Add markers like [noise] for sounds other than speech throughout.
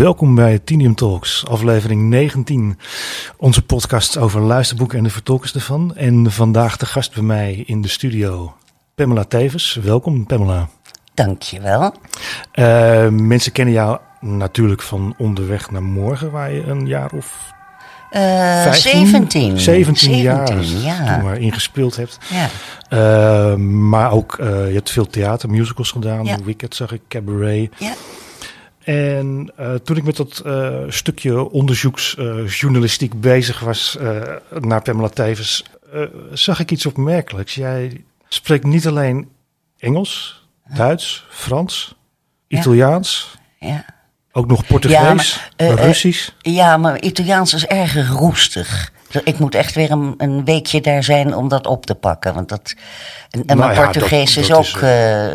Welkom bij Tinium Talks, aflevering 19. Onze podcast over luisterboeken en de vertolkers ervan. En vandaag de gast bij mij in de studio, Pamela Tevens. Welkom, Pamela. Dankjewel. Uh, mensen kennen jou natuurlijk van Onderweg naar Morgen, waar je een jaar of uh, 15, 17. 17 jaar ja. toen maar ingespeeld hebt. Ja. Uh, maar ook, uh, je hebt veel theater, musicals gedaan. Ja. Wicked zag ik, Cabaret. Ja. En uh, toen ik met dat uh, stukje onderzoeksjournalistiek bezig was naar Pamela Tevens, zag ik iets opmerkelijks. Jij spreekt niet alleen Engels, Duits, Frans, Italiaans. Ja. Ook nog Portugees, ja, maar, Russisch. ja, maar Italiaans is erg roestig. Ik moet echt weer een, een, weekje daar zijn om dat op te pakken. Want dat, en, en nou mijn Portugees dat, is ook is, uh,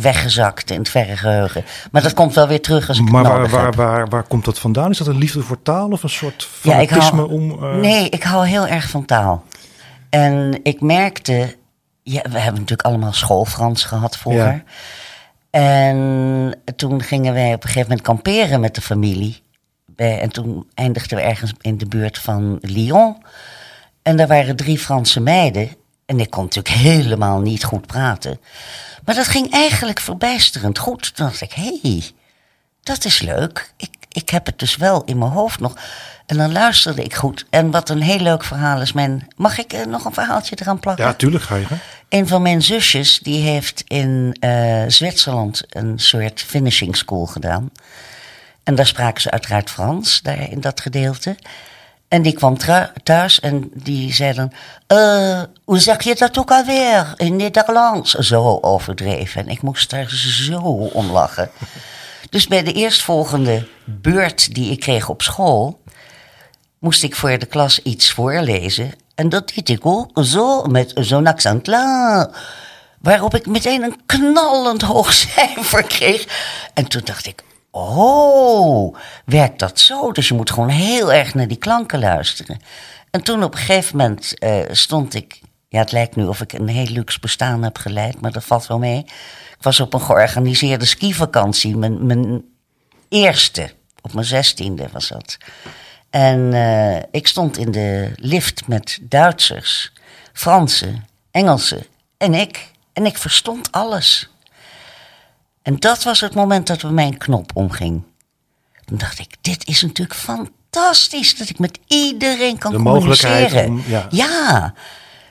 weggezakt in het verre geheugen. Maar dat komt wel weer terug als ik maar het waar, waar, heb. waar, waar, komt dat vandaan? Is dat een liefde voor taal of een soort fanatisme ja, ik hou, om... Uh... Nee, ik hou heel erg van taal. En ik merkte... Ja, we hebben natuurlijk allemaal schoolfrans gehad vroeger. Ja. En toen gingen wij op een gegeven moment kamperen met de familie. En toen eindigden we ergens in de buurt van Lyon. En daar waren drie Franse meiden. En ik kon natuurlijk helemaal niet goed praten. Maar dat ging eigenlijk verbijsterend goed. Toen dacht ik, hé, hey, dat is leuk. Ik, ik heb het dus wel in mijn hoofd nog. En dan luisterde ik goed. En wat een heel leuk verhaal is mijn... Mag ik uh, nog een verhaaltje eraan plakken? Ja, tuurlijk ga je. Hè? Een van mijn zusjes, die heeft in uh, Zwitserland een soort finishing school gedaan. En daar spraken ze uiteraard Frans, daar in dat gedeelte. En die kwam thuis en die zei dan... Uh, hoe zeg je dat ook alweer in Nederlands? Zo overdreven. En ik moest daar zo om lachen. Dus bij de eerstvolgende beurt die ik kreeg op school... moest ik voor de klas iets voorlezen. En dat deed ik ook zo, met zo'n accent la. Waarop ik meteen een knallend hoog [laughs] cijfer kreeg. En toen dacht ik, oh, werkt dat zo? Dus je moet gewoon heel erg naar die klanken luisteren. En toen op een gegeven moment uh, stond ik... Ja, het lijkt nu of ik een heel luxe bestaan heb geleid, maar dat valt wel mee. Ik was op een georganiseerde skivakantie, mijn, mijn eerste, op mijn zestiende was dat. En uh, ik stond in de lift met Duitsers, Fransen, Engelsen en ik. En ik verstond alles. En dat was het moment dat bij mijn knop omging. Toen dacht ik, dit is natuurlijk fantastisch dat ik met iedereen kan de communiceren. Om, ja. ja,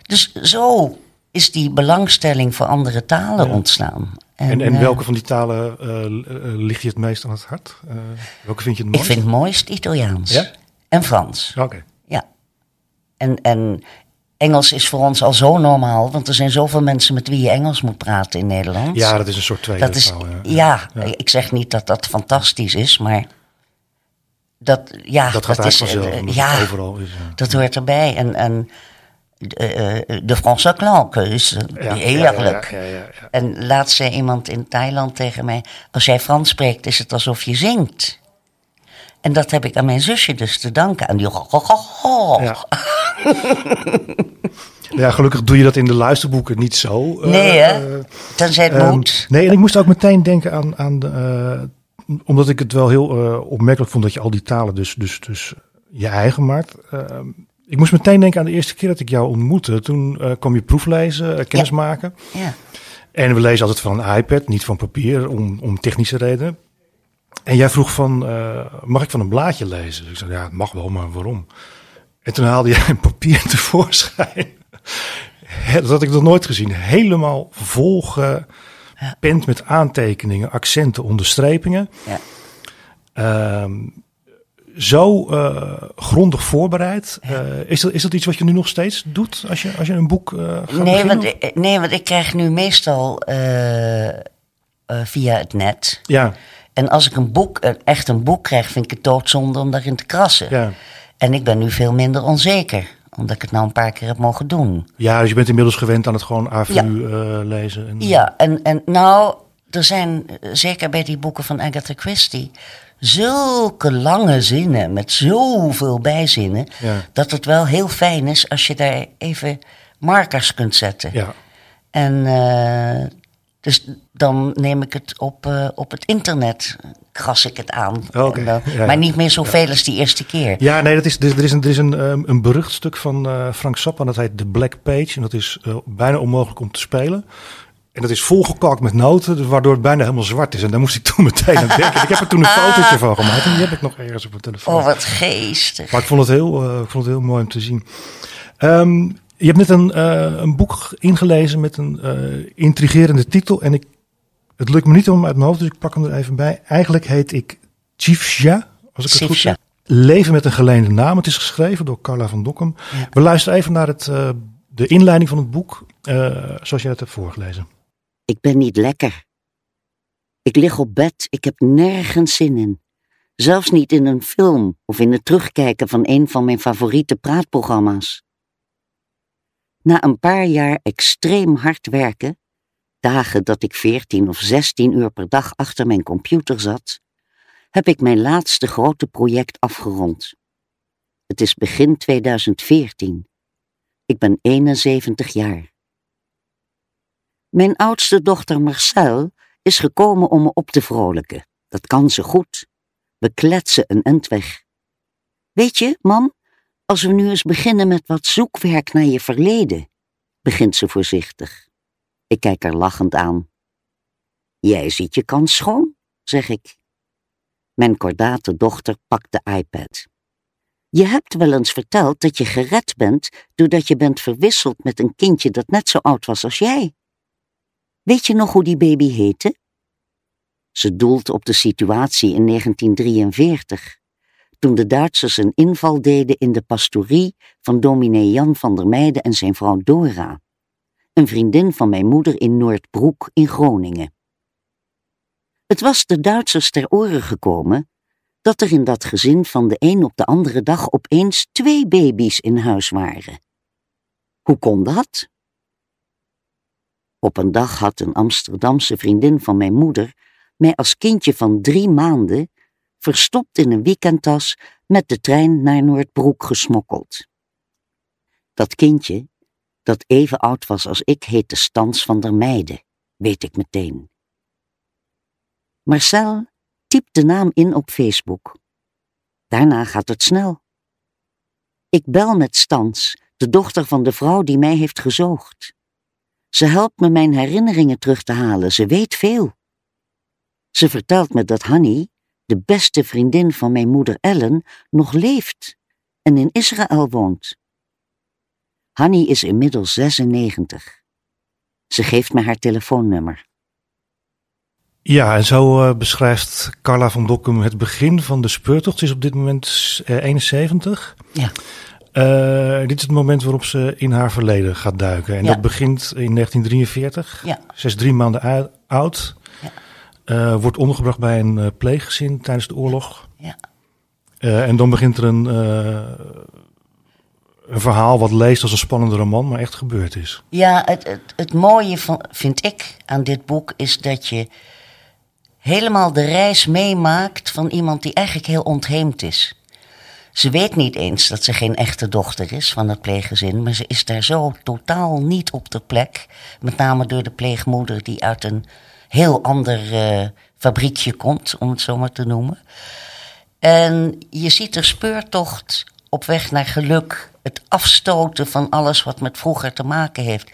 dus zo is die belangstelling voor andere talen ja. ontstaan. En, en, en uh, welke van die talen uh, ligt je het meest aan het hart? Uh, welke vind je het Ik mooist? vind het mooist Italiaans. Ja? En Frans. Oké. Okay. Ja. En, en Engels is voor ons al zo normaal, want er zijn zoveel mensen met wie je Engels moet praten in Nederland. Ja, dat is een soort tweede dat is, taal. Ja. Ja, ik zeg niet dat dat fantastisch is, maar dat, ja, dat, gaat dat is, vanzelf, uh, ja, overal is. Ja. dat hoort erbij. En, en de, uh, de Franse klanken is ja, heerlijk. Ja, ja, en laatst zei iemand in Thailand tegen mij: Als jij Frans spreekt, is het alsof je zingt. En dat heb ik aan mijn zusje dus te danken. Aan die. Ja. [laughs] ja, gelukkig doe je dat in de luisterboeken niet zo. Nee, hè? Uh, Tenzij het um, moet. Nee, en ik moest ook meteen denken aan. aan de, uh, omdat ik het wel heel uh, opmerkelijk vond dat je al die talen dus, dus, dus je eigen maakt. ik moest meteen denken aan de eerste keer dat ik jou ontmoette. Toen kwam je proeflezen, kennis Ja. Ja. En we lezen altijd van een iPad, niet van papier, om, om technische redenen. En jij vroeg van, uh, mag ik van een blaadje lezen? Dus ik zei, ja, het mag wel, maar waarom? En toen haalde jij een papier [laughs] tevoorschijn. Dat had ik nog nooit gezien. Helemaal volgepend met aantekeningen, accenten, onderstrepingen. Ja. Um, zo uh, grondig voorbereid. Uh, is, dat, is dat iets wat je nu nog steeds doet als je, als je een boek uh, gaat nee, beginnen? want, nee, want ik krijg nu meestal via het net. Ja. En als ik een boek, echt een boek krijg, vind ik het doodzonde om daarin te krassen. Ja. En ik ben nu veel minder onzeker, omdat ik het nou een paar keer heb mogen doen. Ja, dus je bent inmiddels gewend aan het gewoon AVU ja. uh, lezen. En, ja, en, en nou, er zijn zeker bij die boeken van Agatha Christie zulke lange zinnen met zoveel bijzinnen, ja. dat het wel heel fijn is als je daar even markers kunt zetten. Ja. En uh, dus dan neem ik het op, uh, op het internet. kras ik het aan. En ja. Maar niet meer zoveel als die eerste keer. Ja, nee, dat is, er is een, er is een, ehm, een berucht stuk van eh, Frank Zappa. Dat heet The Black Page. En dat is eh, bijna onmogelijk om te spelen. En dat is volgekalkt met noten, dus waardoor het bijna helemaal zwart is. En daar moest ik toen [laughs] meteen aan denken. Ik heb er toen een fotootje van gemaakt. En die heb ik nog ergens op mijn telefoon. Oh, wat geestig. Maar ik vond het heel, eh, ik vond het heel mooi om te zien. Ehm, je hebt net een, eh, een boek ingelezen met een eh, intrigerende titel. En ik, het lukt me niet om hem uit mijn hoofd, dus ik pak hem er even bij. Eigenlijk heet ik Chifja, als ik het goed zeg. Leven met een geleende naam. Het is geschreven door Carla van Dokkum. Ja. We luisteren even naar het, eh, de inleiding van het boek, zoals jij het hebt voorgelezen. Ik ben niet lekker. Ik lig op bed, ik heb nergens zin in. Zelfs niet in een film of in het terugkijken van een van mijn favoriete praatprogramma's. Na een paar jaar extreem hard werken, dagen dat ik 14 of 16 uur per dag achter mijn computer zat, heb ik mijn laatste grote project afgerond. Het is begin 2014. Ik ben 71 jaar. Mijn oudste dochter Marcel is gekomen om me op te vrolijken. Dat kan ze goed. We kletsen een end weg. Weet je, mam, als we nu eens beginnen met wat zoekwerk naar je verleden, begint ze voorzichtig. Ik kijk haar lachend aan. Jij ziet je kans schoon, zeg ik. Mijn kordate dochter pakt de iPad. Je hebt wel eens verteld dat je gered bent doordat je bent verwisseld met een kindje dat net zo oud was als jij. Weet je nog hoe die baby heette? Ze doelt op de situatie in 1943, toen de Duitsers een inval deden in de pastorie van dominee Jan van der Meijden en zijn vrouw Dora, een vriendin van mijn moeder in Noordbroek in Groningen. Het was de Duitsers ter oren gekomen dat er in dat gezin van de een op de andere dag opeens twee baby's in huis waren. Hoe kon dat? Op een dag had een Amsterdamse vriendin van mijn moeder mij als kindje van drie maanden verstopt in een weekendtas met de trein naar Noordbroek gesmokkeld. Dat kindje, dat even oud was als ik, heette Stans van der Meijden, weet ik meteen. Marcel typt de naam in op Facebook. Daarna gaat het snel. Ik bel met Stans, de dochter van de vrouw die mij heeft gezoogd. Ze helpt me mijn herinneringen terug te halen, ze weet veel. Ze vertelt me dat Hanny, de beste vriendin van mijn moeder Ellen, nog leeft en in Israël woont. Hanny is inmiddels 96. Ze geeft me haar telefoonnummer. Ja, en zo eh, beschrijft Carla van Dokkum het begin van de speurtocht. Ze is op dit moment eh, 71. Ja. Eh, dit is het moment waarop ze in haar verleden gaat duiken. En Ja. dat begint in 1943. Ja. Ze is drie maanden oud. Eh, wordt ondergebracht bij een eh, pleeggezin tijdens de oorlog. Ja. Eh, en dan begint er een, een verhaal wat leest als een spannende roman, maar echt gebeurd is. Ja, het, het, het mooie van, vind ik aan dit boek is dat je helemaal de reis meemaakt van iemand die eigenlijk heel ontheemd is. Ze weet niet eens dat ze geen echte dochter is van het pleeggezin, maar ze is daar zo totaal niet op de plek. Met name door de pleegmoeder die uit een heel ander eh, fabriekje komt, om het zo maar te noemen. En je ziet de speurtocht op weg naar geluk. Het afstoten van alles wat met vroeger te maken heeft.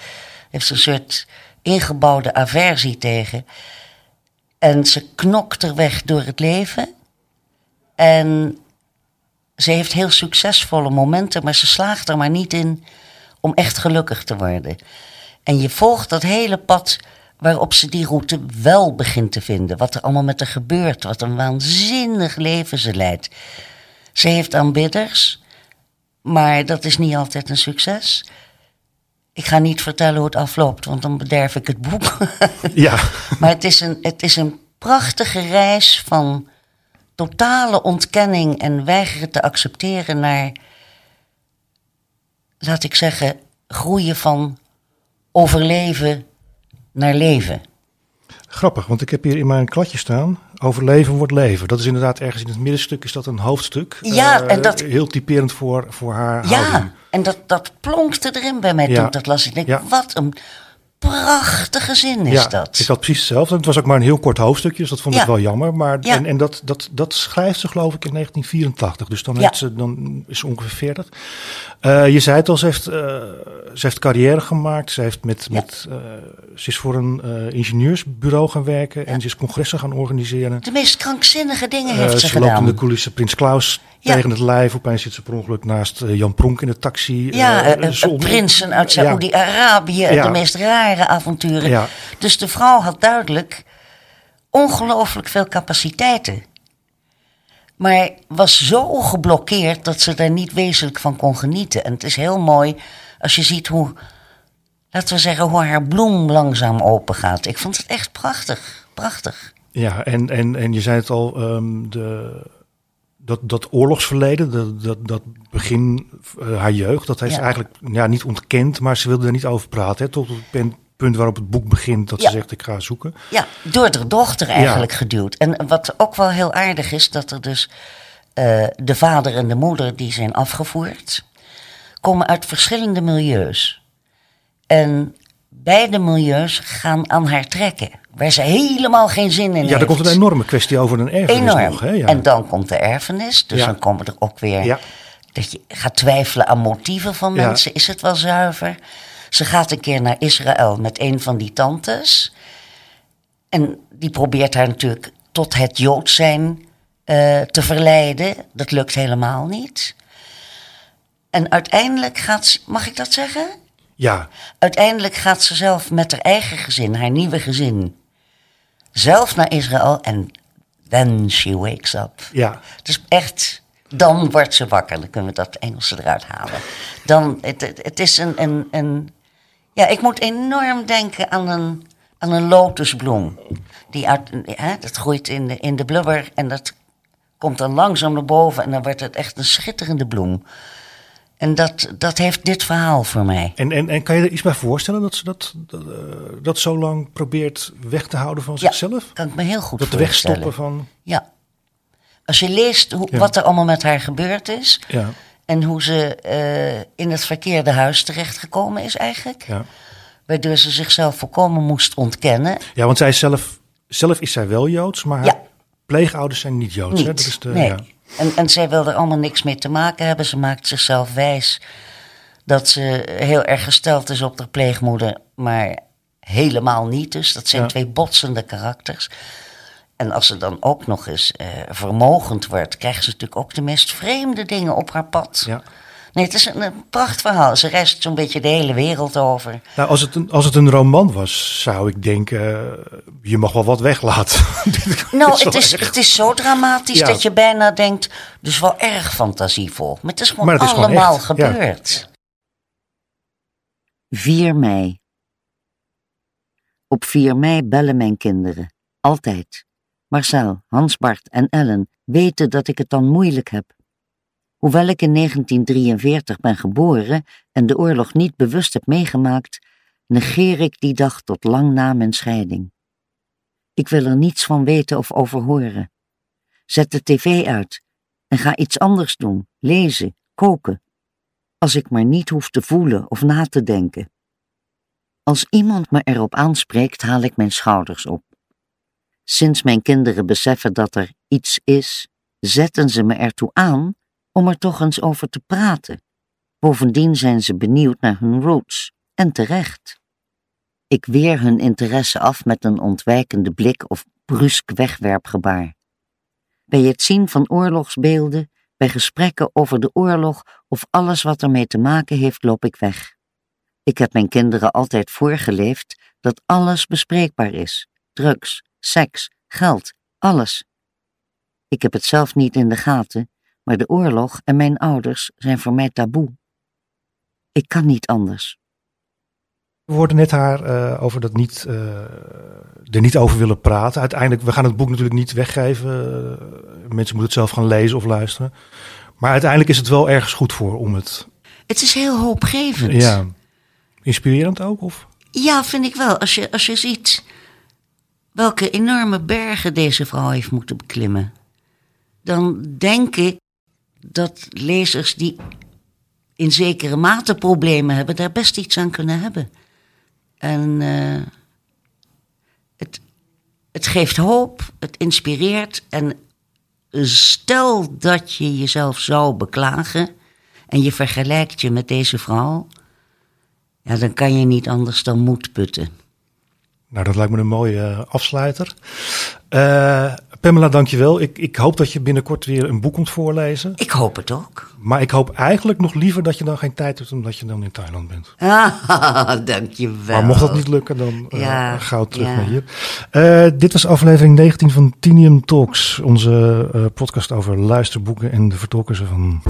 Heeft een soort ingebouwde aversie tegen. En ze knokt er weg door het leven. En ze heeft heel succesvolle momenten, maar ze slaagt er maar niet in om echt gelukkig te worden. En je volgt dat hele pad waarop ze die route wel begint te vinden. Wat er allemaal met haar gebeurt, wat een waanzinnig leven ze leidt. Ze heeft aanbidders, maar dat is niet altijd een succes. Ik ga niet vertellen hoe het afloopt, want dan bederf ik het boek. [laughs] Ja, Maar het is, een, het is een prachtige reis van totale ontkenning en weigeren te accepteren naar, laat ik zeggen, groeien van overleven naar leven. grappig, want ik heb hier in mijn kladje staan. Overleven wordt leven. Dat is inderdaad ergens in het middenstuk is dat een hoofdstuk. Ja, Eh, en dat- Heel typerend voor, voor haar Ja, houding. en dat, dat plonkte erin bij mij Ja. toen dat las. Ik denk, Ja. wat een prachtige zin is ja, dat. ik had precies hetzelfde. Het was ook maar een heel kort hoofdstukje, dus dat vond ik wel jammer. Maar, Ja. En, en dat, dat, dat schrijft ze geloof ik in 1984. Dus dan, heeft ze, dan is ze ongeveer 40. Eh, je zei het al, ze heeft, eh, ze heeft carrière gemaakt. Ze, heeft met, met, eh, ze is voor een ingenieursbureau gaan werken. En ze is congressen gaan organiseren. De meest krankzinnige dingen heeft ze ze loopt in gedaan. de coulissen Prins Klaus Ja. tegen het lijf. Opeens zit ze per ongeluk naast eh, Jan Pronk in de taxi. Ja, ze ont- prinsen uit. Saoedi-Arabië, Ja. de meest rare avonturen. Ja. Dus de vrouw had duidelijk ongelooflijk veel capaciteiten. Maar was zo geblokkeerd dat ze daar niet wezenlijk van kon genieten. En het is heel mooi als je ziet hoe, laten we zeggen, hoe haar bloem langzaam open gaat. Ik vond het echt prachtig, prachtig. Ja, en, en, en je zei het al, ehm, de, dat, dat oorlogsverleden, dat, dat, dat begin eh, haar jeugd, dat heeft Ja. eigenlijk ja, niet ontkend, maar ze wilde er niet over praten. Hè, tot het punt waarop het boek begint, dat Ja. ze zegt ik ga zoeken. Ja, door de dochter eigenlijk geduwd. En wat ook wel heel aardig is, dat er dus eh, de vader en de moeder die zijn afgevoerd, komen uit verschillende milieus. En beide milieus gaan aan haar trekken, waar ze helemaal geen zin in heeft. Ja, er komt een enorme kwestie over een erfenis Enorm. nog. Hè? Ja. En dan komt de erfenis, dus Ja. dan komen er ook weer Ja. dat je gaat twijfelen aan motieven van Ja. mensen. Is het wel zuiver? Ze gaat een keer naar Israël met een van die tantes. En die probeert haar natuurlijk tot het Joods zijn eh, te verleiden. Dat lukt helemaal niet. En uiteindelijk gaat ze, mag ik dat zeggen? ja, Uiteindelijk gaat ze zelf met haar eigen gezin, haar nieuwe gezin, zelf naar Israël en then she wakes up. ja. Dus echt, dan wordt ze wakker. Dan kunnen we dat Engelse eruit halen. Dan, het, het, het is een, een, een... Ja, ik moet enorm denken aan een, aan een lotusbloem. Die uit, hè, dat groeit in de, in de blubber en dat komt dan langzaam naar boven. En dan wordt het echt een schitterende bloem. En dat, dat heeft dit verhaal voor mij. En, en, en kan je er iets bij voorstellen dat ze dat, dat, eh, dat zo lang probeert weg te houden van Ja, zichzelf? kan ik me heel goed Dat voorstellen. wegstoppen van... Ja. Als je leest hoe, Ja. wat er allemaal met haar gebeurd is... Ja, en hoe ze eh, in het verkeerde huis terechtgekomen is eigenlijk... ja. waardoor ze zichzelf volkomen moest ontkennen. ja want zij zelf, zelf is zij wel Joods, maar haar pleegouders zijn niet Joods. Niet. Hè? Dat is de, nee. En, en zij wil er allemaal niks mee te maken hebben. Ze maakt zichzelf wijs dat ze heel erg gesteld is op de pleegmoeder... maar helemaal niet dus. Dat zijn Ja. twee botsende karakters... En als ze dan ook nog eens eh, vermogend wordt, krijgt ze natuurlijk ook de meest vreemde dingen op haar pad. Ja. Nee, het is een, een prachtverhaal. Ze reist zo'n beetje de hele wereld over. Nou, als het, een, als het een roman was, zou ik denken, eh, je mag wel wat weglaten. [laughs] Nou, het is, het is zo dramatisch Ja. dat je bijna denkt, dus wel erg fantasievol. Maar het is gewoon Maar het is gewoon allemaal ja. gebeurd. 4 mei. Op 4 mei bellen mijn kinderen. Altijd. Marcel, Hans-Bart en Ellen weten dat ik het dan moeilijk heb. Hoewel ik in 1943 ben geboren en de oorlog niet bewust heb meegemaakt, negeer ik die dag tot lang na mijn scheiding. Ik wil er niets van weten of over horen. Zet de tv uit en ga iets anders doen, lezen, koken, als ik maar niet hoef te voelen of na te denken. Als iemand me erop aanspreekt, haal ik mijn schouders op. Sinds mijn kinderen beseffen dat er iets is, zetten ze me ertoe aan om er toch eens over te praten. Bovendien zijn ze benieuwd naar hun roots, en terecht. Ik weer hun interesse af met een ontwijkende blik of brusk wegwerpgebaar. Bij het zien van oorlogsbeelden, bij gesprekken over de oorlog of alles wat ermee te maken heeft, loop ik weg. Ik heb mijn kinderen altijd voorgeleefd dat alles bespreekbaar is: drugs, seks, geld, alles. Ik heb het zelf niet in de gaten, maar de oorlog en mijn ouders zijn voor mij taboe. Ik kan niet anders. We hoorden net haar eh, over dat niet, eh, er niet over willen praten. Uiteindelijk, we gaan het boek natuurlijk niet weggeven. Mensen moeten het zelf gaan lezen of luisteren. Maar uiteindelijk is het wel ergens goed voor om het... Het is heel hoopgevend. Ja, inspirerend ook? Of? Ja, vind ik wel. Als je, als je ziet welke enorme bergen deze vrouw heeft moeten beklimmen, dan denk ik dat lezers die in zekere mate problemen hebben, daar best iets aan kunnen hebben. En eh, het, het geeft hoop, het inspireert. En stel dat je jezelf zou beklagen en je vergelijkt je met deze vrouw, ja, dan kan je niet anders dan moed putten. Nou, dat lijkt me een mooie uh, afsluiter. Uh, Pamela, dankjewel. Ik, ik hoop dat je binnenkort weer een boek komt voorlezen. Ik hoop het ook. Maar ik hoop eigenlijk nog liever dat je dan geen tijd hebt omdat je dan in Thailand bent. Ah, [laughs] dankjewel. Maar mocht dat niet lukken, dan uh, Ja, gauw terug ja. naar hier. Eh, dit was aflevering 19 van Tinium Talks. Onze eh, podcast over luisterboeken en de vertolkers ervan.